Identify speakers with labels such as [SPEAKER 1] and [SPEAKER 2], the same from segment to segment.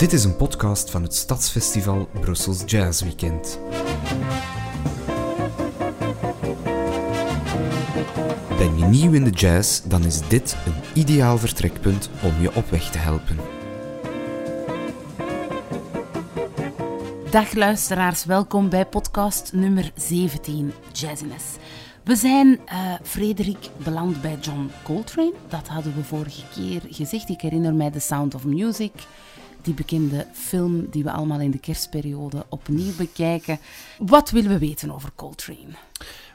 [SPEAKER 1] Dit is een podcast van het Stadsfestival Brussels Jazz Weekend. Ben je nieuw in de jazz, dan is dit een ideaal vertrekpunt om je op weg te helpen.
[SPEAKER 2] Dag luisteraars, welkom bij podcast nummer 17, Jazziness. We zijn, uh, Frederik, beland bij John Coltrane. Dat hadden we vorige keer gezegd. Ik herinner mij The Sound of Music, die bekende film die we allemaal in de kerstperiode opnieuw bekijken. Wat willen we weten over Coltrane?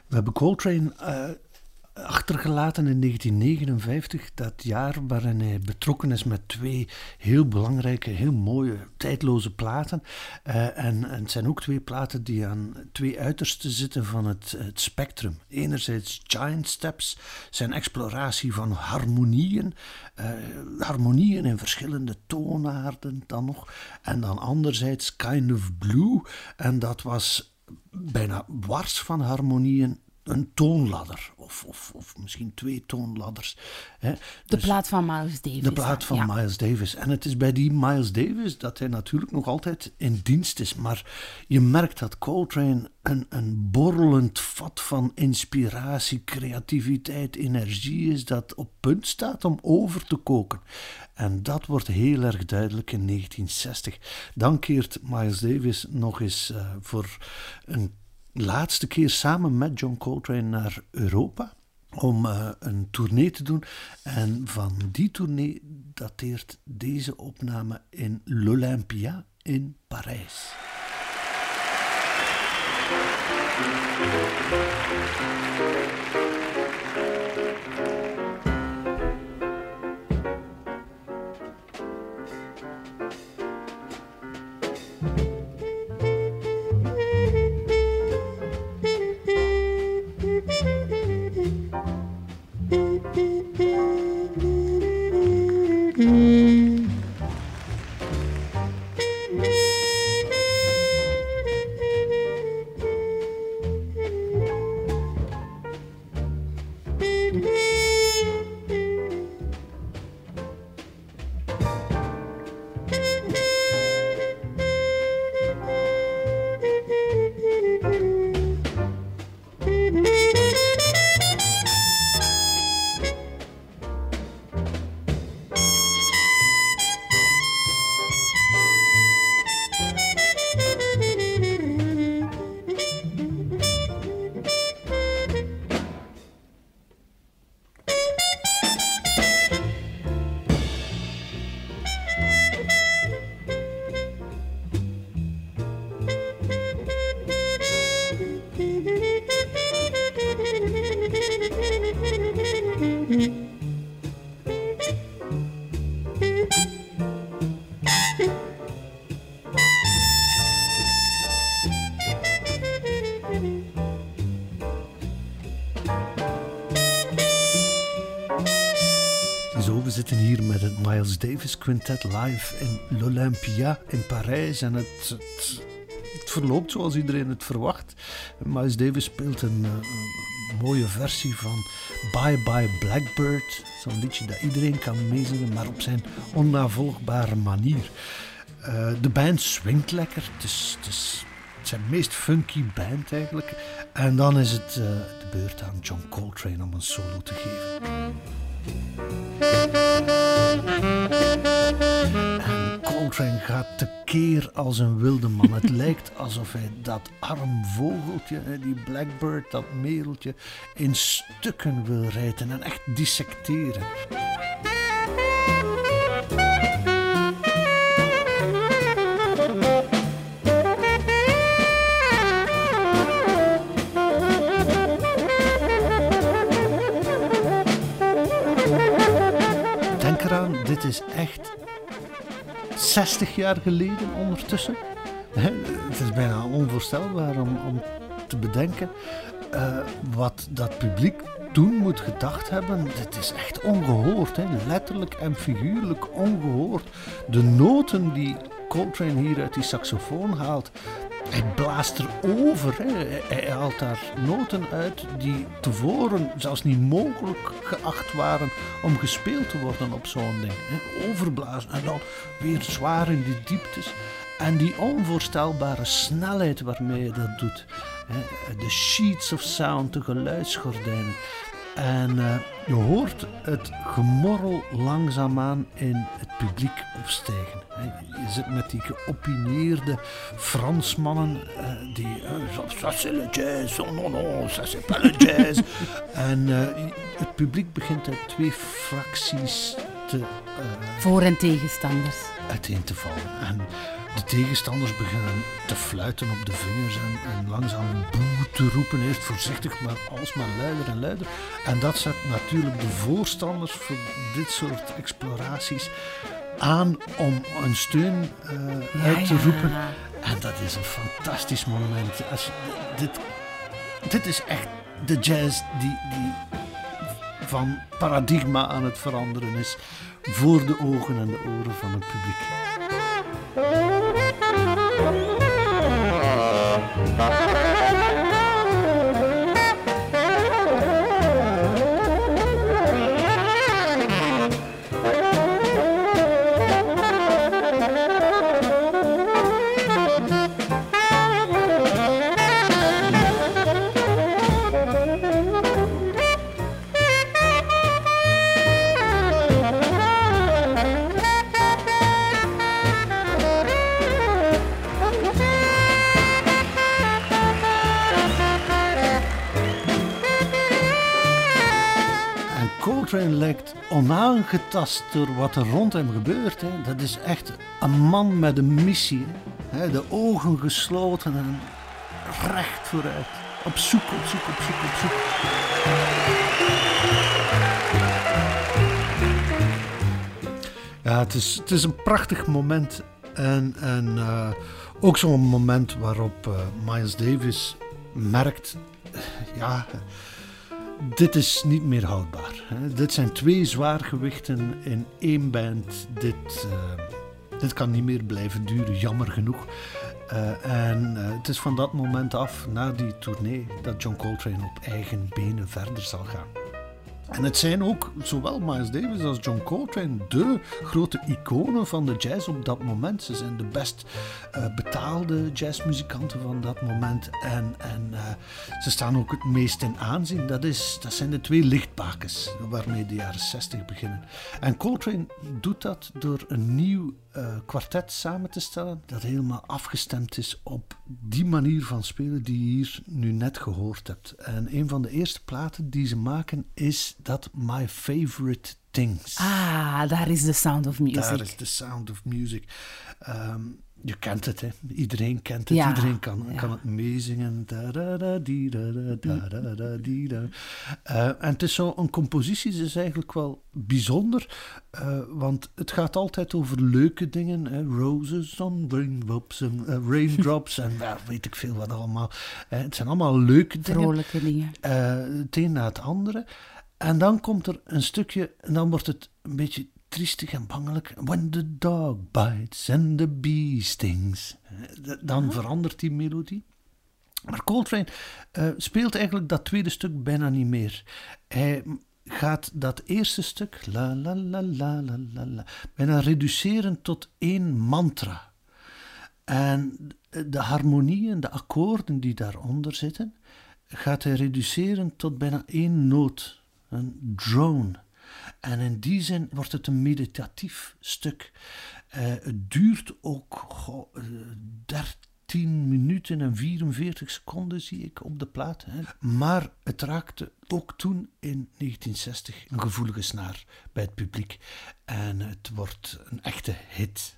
[SPEAKER 3] We hebben Coltrane uh, achtergelaten in 1959, dat jaar waarin hij betrokken is met twee heel belangrijke, heel mooie, tijdloze platen. Uh, en, het zijn ook twee platen die aan twee uitersten zitten van het, spectrum. Enerzijds Giant Steps, zijn exploratie van harmonieën, uh, harmonieën in verschillende toonaarden dan nog. En dan anderzijds Kind of Blue, en dat was bijna wars van harmonieën een toonladder, of, of, of misschien twee toonladders. Hè.
[SPEAKER 2] De dus plaat van Miles Davis.
[SPEAKER 3] De plaat van Miles Davis. En het is bij die Miles Davis dat hij natuurlijk nog altijd in dienst is. Maar je merkt dat Coltrane een, een borrelend vat van inspiratie, creativiteit, energie is dat op punt staat om over te koken. En dat wordt heel erg duidelijk in 1960. Dan keert Miles Davis nog eens uh, voor een laatste keer samen met John Coltrane naar Europa om uh, een tournee te doen. En van die tournee dateert deze opname in l'Olympia in Parijs. Davis Quintet live in l'Olympia in Parijs. En het, verloopt zoals iedereen het verwacht. Miles Davis speelt een, uh, mooie versie van Bye Bye Blackbird. Zo'n liedje dat iedereen kan meezingen, maar op zijn onnavolgbare manier. Uh, de band swingt lekker. Het is, het zijn meest funky band eigenlijk. En dan is het uh, de beurt aan John Coltrane om een solo te geven. Coltrane gaat tekeer als een wilde man. Het lijkt alsof hij dat arm vogeltje, die blackbird, dat mereltje, in stukken wil rijten en echt dissecteren. 60 jaar geleden ondertussen. Het is bijna onvoorstelbaar om, om te bedenken uh, wat dat publiek toen moet gedacht hebben. Dit is echt ongehoord, hè? letterlijk en figuurlijk ongehoord. De noten die Coltrane hier uit die saxofoon haalt, hij blaast erover. Hè. Hij, haalt daar noten uit die tevoren zelfs niet mogelijk geacht waren om gespeeld te worden op zo'n ding. Hè. Overblazen en dan weer zwaar in die dieptes. En die onvoorstelbare snelheid waarmee je dat doet. De sheets of sound, de geluidsgordijnen. En uh, je hoort het gemorrel langzaamaan in het publiek opstijgen. Je zit met die geopineerde Fransmannen uh, die... Uh, ça c'est le jazz, oh non non, ça c'est pas le jazz. en het publiek begint uit twee fracties te...
[SPEAKER 2] Voor- en tegenstanders.
[SPEAKER 3] Uiteen te vallen. En de tegenstanders beginnen te fluiten op de vingers en, en langzaam boe te roepen. Eerst voorzichtig, maar alsmaar luider en luider. En dat zet natuurlijk de voorstanders voor dit soort exploraties aan om een steun uh, uit te roepen. Ja, ja. En dat is een fantastisch monument. Als je, dit, dit is echt de jazz die, die van paradigma aan het veranderen is voor de ogen en de oren van het publiek. Onaangetast door wat er rond hem gebeurt. Hè. Dat is echt een man met een missie. Hè. De ogen gesloten en recht vooruit. Op zoek, op zoek, op zoek, op zoek. Ja, het is, het is een prachtig moment. En, en uh, ook zo'n moment waarop uh, Miles Davis merkt... Ja, dit is niet meer houdbaar. Hè. Dit zijn twee zwaargewichten in één band. Dit, uh, dit kan niet meer blijven duren, jammer genoeg. Uh, en uh, het is van dat moment af, na die tournee, dat John Coltrane op eigen benen verder zal gaan. En het zijn ook zowel Miles Davis als John Coltrane de grote iconen van de jazz op dat moment. Ze zijn de best uh, betaalde jazzmuzikanten van dat moment. En, en uh, ze staan ook het meest in aanzien. Dat, is, dat zijn de twee lichtbakens waarmee de jaren 60 beginnen. En Coltrane doet dat door een nieuw uh, kwartet samen te stellen dat helemaal afgestemd is op die manier van spelen die je hier nu net gehoord hebt. En een van de eerste platen die ze maken is dat My Favorite Things.
[SPEAKER 2] Ah, daar is de Sound of Music.
[SPEAKER 3] Daar is de Sound of Music. Um, je kent het, hè. Iedereen kent het. Ja, Iedereen kan, ja. kan het meezingen. Da, da, da, di, da, da, da, da, da, di, da. Uh, en het is zo een compositie, is eigenlijk wel bijzonder. Uh, want het gaat altijd over leuke dingen. Hè. Roses on raindrops en uh, raindrops en weet ik veel wat allemaal. het zijn allemaal leuke dingen.
[SPEAKER 2] Vrolijke dingen.
[SPEAKER 3] het een na het andere. En dan komt er een stukje en dan wordt het een beetje triestig en bangelijk. When the dog bites and the bee stings. Dan verandert die melodie. Maar Coltrane uh, speelt eigenlijk dat tweede stuk bijna niet meer. Hij gaat dat eerste stuk, la la la la la la, la bijna reduceren tot één mantra. En de harmonieën, de akkoorden die daaronder zitten, gaat hij reduceren tot bijna één noot, een drone. En in die zin wordt het een meditatief stuk. Uh, het duurt ook goh, uh, 13 minuten en 44 seconden, zie ik op de plaat. Hè. Maar het raakte ook toen in 1960 een gevoelige snaar bij het publiek. En het wordt een echte hit.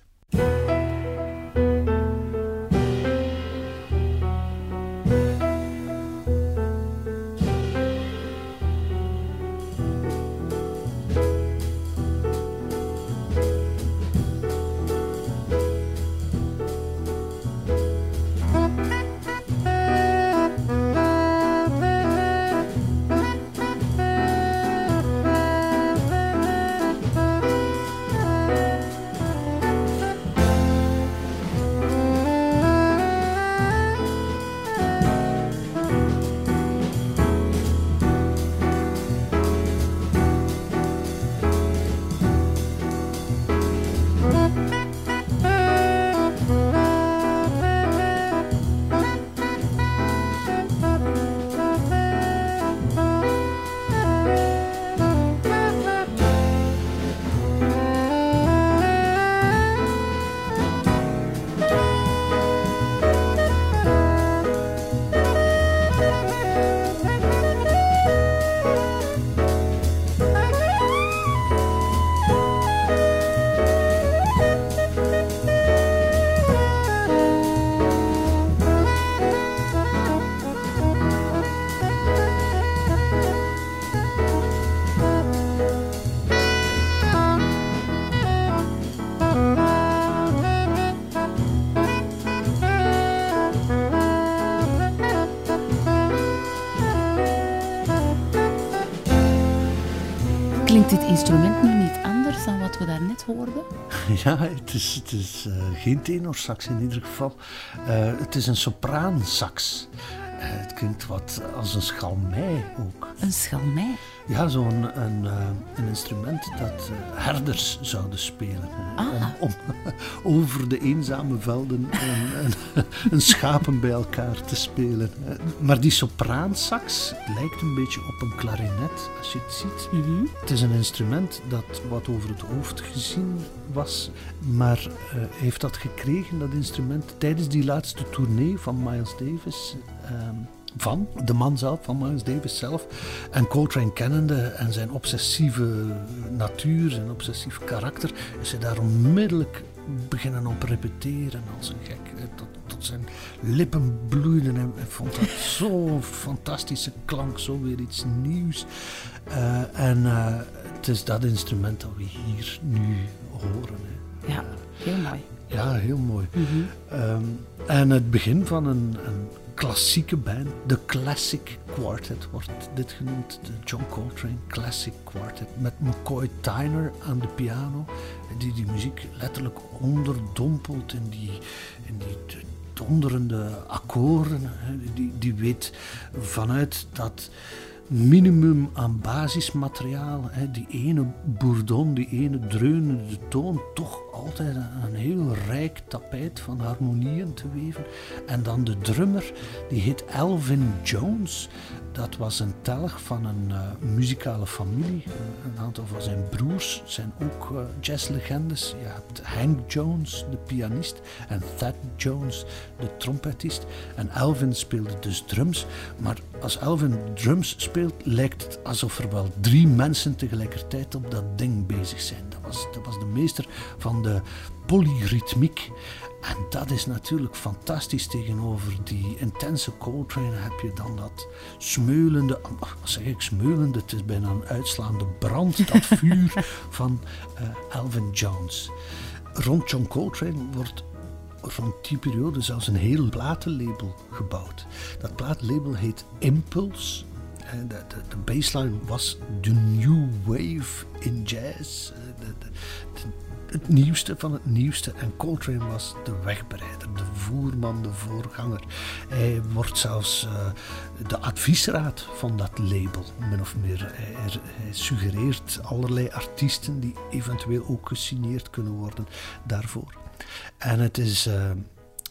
[SPEAKER 3] Ja, het is, het is uh, geen tenorsax in ieder geval. Uh, het is een sopraansax. Uh, het klinkt wat als een schalmei ook.
[SPEAKER 2] Een schalmei?
[SPEAKER 3] Ja, zo'n een, uh, een instrument dat uh, herders zouden spelen.
[SPEAKER 2] Ah.
[SPEAKER 3] Om, om over de eenzame velden een, schapen bij elkaar te spelen. Maar die sopraansax lijkt een beetje op een klarinet, als je het ziet.
[SPEAKER 2] Mm -hmm.
[SPEAKER 3] Het is een instrument dat wat over het hoofd gezien was, maar uh, heeft dat gekregen, dat instrument, tijdens die laatste tournee van Miles Davis van de man zelf, van Miles Davis zelf. En Coltrane kennende en zijn obsessieve natuur, zijn obsessief karakter, is hij daar onmiddellijk beginnen op repeteren als een gek. Tot, tot zijn lippen bloeiden en hij vond dat zo'n fantastische klank, zo weer iets nieuws. Uh, en uh, het is dat instrument dat we hier nu horen. Hè.
[SPEAKER 2] Ja, heel mooi.
[SPEAKER 3] Ja, heel mooi.
[SPEAKER 2] Mm -hmm.
[SPEAKER 3] um, en het begin van een, een klassieke band, de Classic Quartet wordt dit genoemd, de John Coltrane Classic Quartet, met McCoy Tyner aan de piano, die die muziek letterlijk onderdompelt in die, in die donderende akkoorden. Die, die weet vanuit dat minimum aan basismateriaal, die ene bourdon, die ene dreunende toon, toch altijd een, heel rijk tapijt van harmonieën te weven. En dan de drummer, die heet Elvin Jones. Dat was een telg van een uh, muzikale familie. Een aantal van zijn broers zijn ook uh, jazzlegendes. Je hebt Hank Jones, de pianist, en Thad Jones, de trompetist. En Elvin speelde dus drums. Maar als Elvin drums speelt, lijkt het alsof er wel drie mensen tegelijkertijd op dat ding bezig zijn. Dat was, dat was de meester van de polyritmiek. En dat is natuurlijk fantastisch tegenover die intense Coltrane. Heb je dan dat smeulende, wat zeg ik smeulende, het is bijna een uitslaande brand, dat vuur van uh, Elvin Jones. Rond John Coltrane wordt rond die periode zelfs een heel platenlabel gebouwd. Dat platenlabel heet Impulse. De, de, de baseline was de new wave in jazz. De, het nieuwste van het nieuwste. En Coltrane was de wegbereider, de voerman, de voorganger. Hij wordt zelfs uh, de adviesraad van dat label, min of meer. Hij, suggereert allerlei artiesten die eventueel ook gesigneerd kunnen worden daarvoor. En het is uh,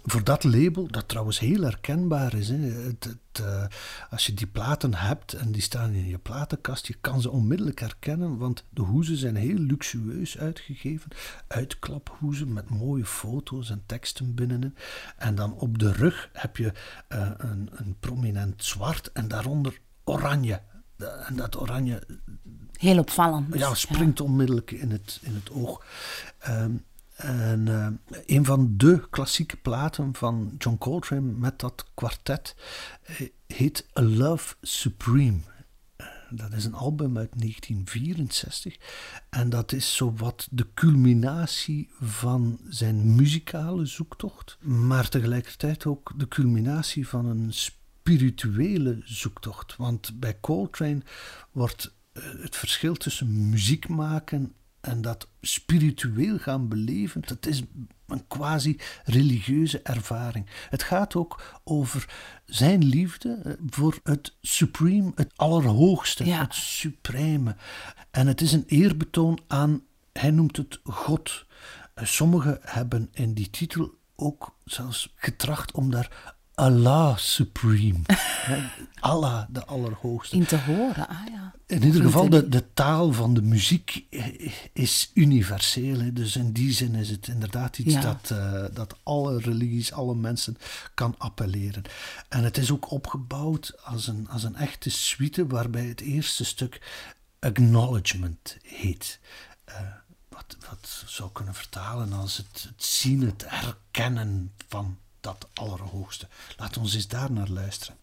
[SPEAKER 3] voor dat label, dat trouwens heel herkenbaar is. Hè, het, het, uh, als je die platen hebt en die staan in je platenkast, je kan ze onmiddellijk herkennen, want de hoezen zijn heel luxueus uitgegeven. Uitklaphoezen met mooie foto's en teksten binnenin. En dan op de rug heb je uh, een, een prominent zwart en daaronder oranje. En dat oranje.
[SPEAKER 2] Heel opvallend.
[SPEAKER 3] Ja, springt ja. onmiddellijk in het, in het oog. Um, en uh, een van de klassieke platen van John Coltrane met dat kwartet uh, heet A Love Supreme. Uh, dat is een album uit 1964 en dat is zowat de culminatie van zijn muzikale zoektocht, maar tegelijkertijd ook de culminatie van een spirituele zoektocht. Want bij Coltrane wordt het verschil tussen muziek maken en dat spiritueel gaan beleven, dat is een quasi-religieuze ervaring. Het gaat ook over zijn liefde voor het supreme, het allerhoogste,
[SPEAKER 2] ja.
[SPEAKER 3] het supreme. En het is een eerbetoon aan, hij noemt het God. Sommigen hebben in die titel ook zelfs getracht om daar Allah Supreme. Allah, de Allerhoogste.
[SPEAKER 2] In te horen, ah ja.
[SPEAKER 3] In ieder geval, de, de taal van de muziek is universeel. Hè. Dus in die zin is het inderdaad iets
[SPEAKER 2] Ja.
[SPEAKER 3] dat, eh, dat alle religies, alle mensen kan appelleren. En het is ook opgebouwd als een, als een echte suite, waarbij het eerste stuk acknowledgement heet. Eh, wat, wat zou kunnen vertalen als het, het zien, het erkennen van dat Allerhoogste. Laat ons eens daar naar luisteren.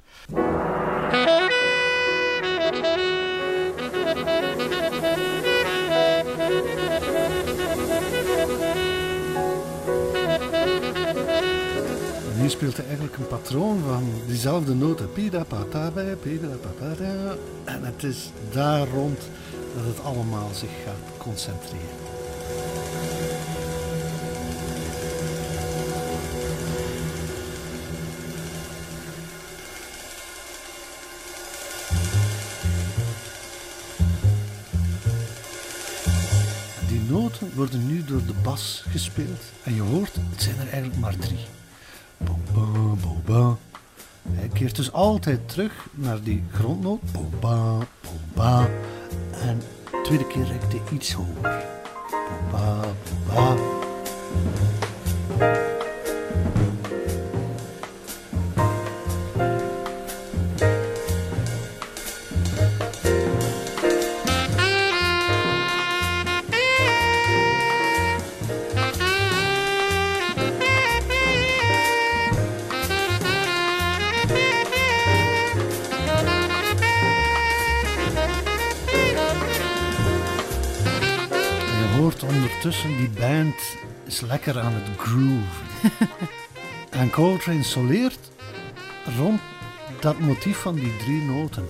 [SPEAKER 3] En hier speelt hij eigenlijk een patroon van diezelfde noten. Pida pata bij, pida pata. En het is daar rond dat het allemaal zich gaat concentreren. Worden nu door de bas gespeeld en je hoort, het zijn er eigenlijk maar drie. Boba, boba. Hij keert dus altijd terug naar die grondnoot. Boba. En de tweede keer reikt hij iets hoger. Boba. Lekker aan het groove. en Coltrane soleert rond dat motief van die drie noten.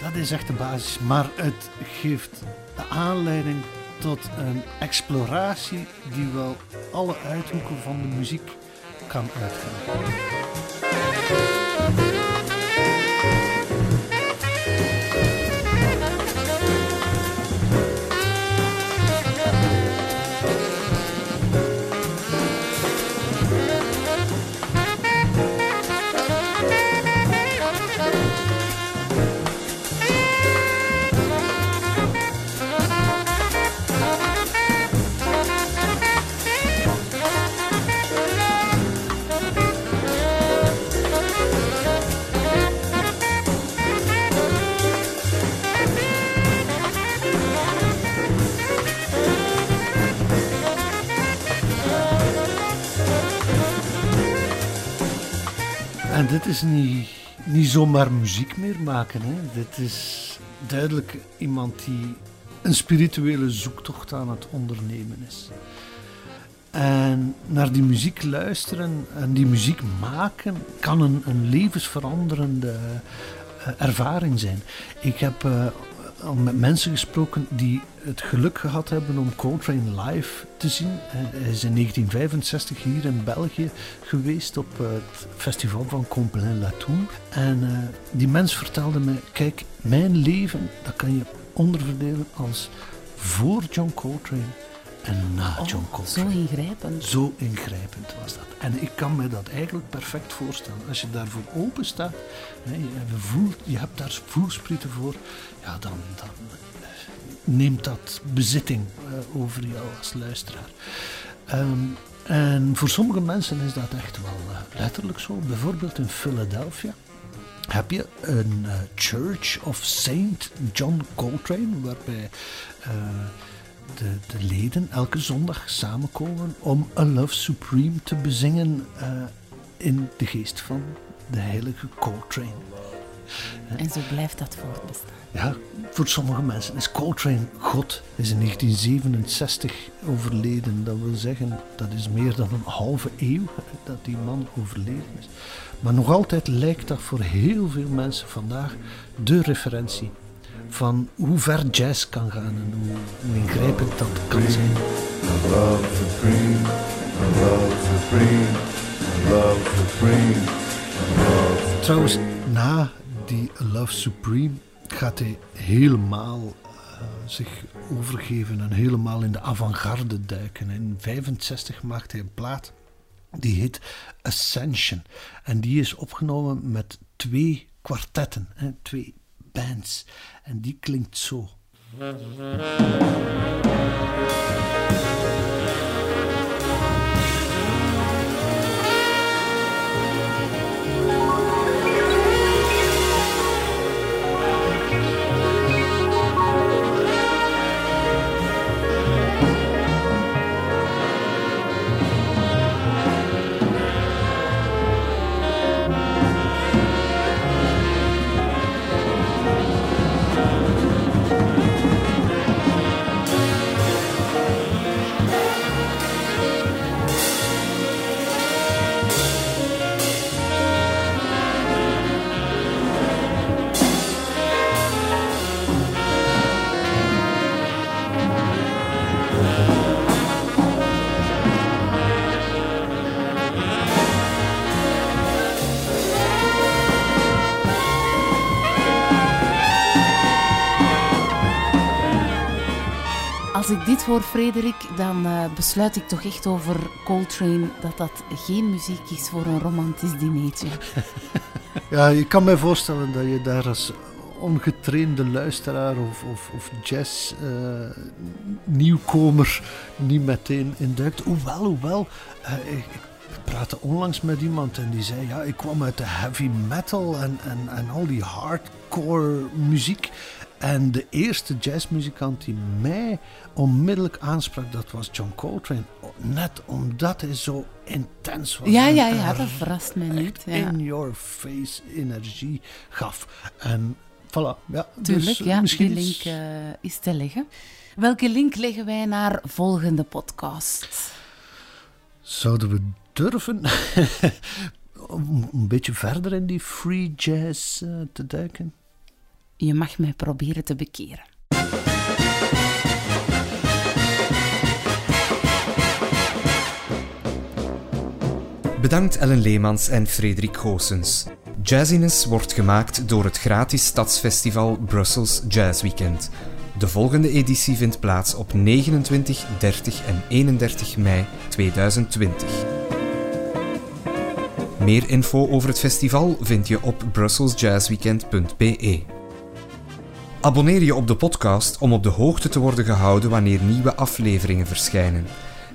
[SPEAKER 3] Dat is echt de basis, maar het geeft de aanleiding tot een exploratie die wel alle uithoeken van de muziek kan uitgaan. Is niet, niet zomaar muziek meer maken. Hè. Dit is duidelijk iemand die een spirituele zoektocht aan het ondernemen is. En naar die muziek luisteren en die muziek maken kan een, een levensveranderende eh, ervaring zijn. Ik heb eh, al met mensen gesproken die het geluk gehad hebben om Coltrane live te zien. Hij is in 1965 hier in België geweest op eh, het festival van Compline-Latour. En eh, die mens vertelde me, kijk, mijn leven, dat kan je onderverdelen als voor John Coltrane en na John
[SPEAKER 2] Oh, zo
[SPEAKER 3] Coltrane.
[SPEAKER 2] ingrijpend.
[SPEAKER 3] Zo ingrijpend was dat. En ik kan me dat eigenlijk perfect voorstellen. Als je daarvoor open staat, hè, je, voelt, je hebt daar voelsprieten voor, ja, dan, dan neemt dat bezitting eh, over jou als luisteraar. Ehm, en voor sommige mensen is dat echt wel eh, letterlijk zo. Bijvoorbeeld in Philadelphia heb je een eh, Church of Saint John Coltrane, waarbij de, de leden elke zondag samenkomen om A Love Supreme te bezingen in de geest van de heilige Coltrane.
[SPEAKER 2] En zo blijft dat voortbestaan.
[SPEAKER 3] Ja, voor sommige mensen is Coltrane God. Hij is in 1967 overleden. Dat wil zeggen, dat is meer dan een halve eeuw dat die man overleden is. Maar nog altijd lijkt dat voor heel veel mensen vandaag de referentie van hoe ver jazz kan gaan en hoe, hoe ingrijpend dat kan zijn.
[SPEAKER 4] love supreme, love supreme, love supreme, love
[SPEAKER 3] Trouwens, na die Love Supreme gaat hij helemaal eh, zich overgeven en helemaal in de avant-garde duiken. In 65 maakt hij een plaat die heet Ascension. En die is opgenomen met twee kwartetten, hè, twee bands. En die klinkt zo.
[SPEAKER 2] Hoor, Frederik, dan uh, besluit ik toch echt over Coltrane dat dat geen muziek is voor een romantisch dinertje.
[SPEAKER 3] ja, je kan mij voorstellen dat je daar als ongetrainde luisteraar of, of, of jazz nieuwkomer niet meteen induikt. Hoewel, hoewel, uh, ik, ik praatte onlangs met iemand en die zei: Ja, ik kwam uit de heavy metal en, en, en al die hardcore muziek. En de eerste jazzmuzikant die mij onmiddellijk aansprak, dat was John Coltrane. Net omdat hij zo intens was.
[SPEAKER 2] Ja, ja, ja, dat verrast mij niet. Ja.
[SPEAKER 3] In your face energie gaf. En voilà, ja.
[SPEAKER 2] Tuurlijk,
[SPEAKER 3] dus,
[SPEAKER 2] ja,
[SPEAKER 3] misschien
[SPEAKER 2] die link uh, is te leggen. Welke link leggen wij naar volgende podcast?
[SPEAKER 3] Zouden we durven om een beetje verder in die free jazz uh, te duiken?
[SPEAKER 2] Je mag mij proberen te bekeren.
[SPEAKER 1] Bedankt Ellen Leemans en Frederik Goossens. Jazziness wordt gemaakt door het gratis stadsfestival Brussels Jazz Weekend. De volgende editie vindt plaats op 29, 30 en 31 mei 2020. Meer info over het festival vind je op brusselsjazzweekend.be. Abonneer je op de podcast om op de hoogte te worden gehouden wanneer nieuwe afleveringen verschijnen.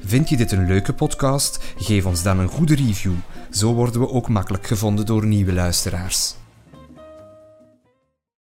[SPEAKER 1] Vind je dit een leuke podcast? Geef ons dan een goede review. Zo worden we ook makkelijk gevonden door nieuwe luisteraars.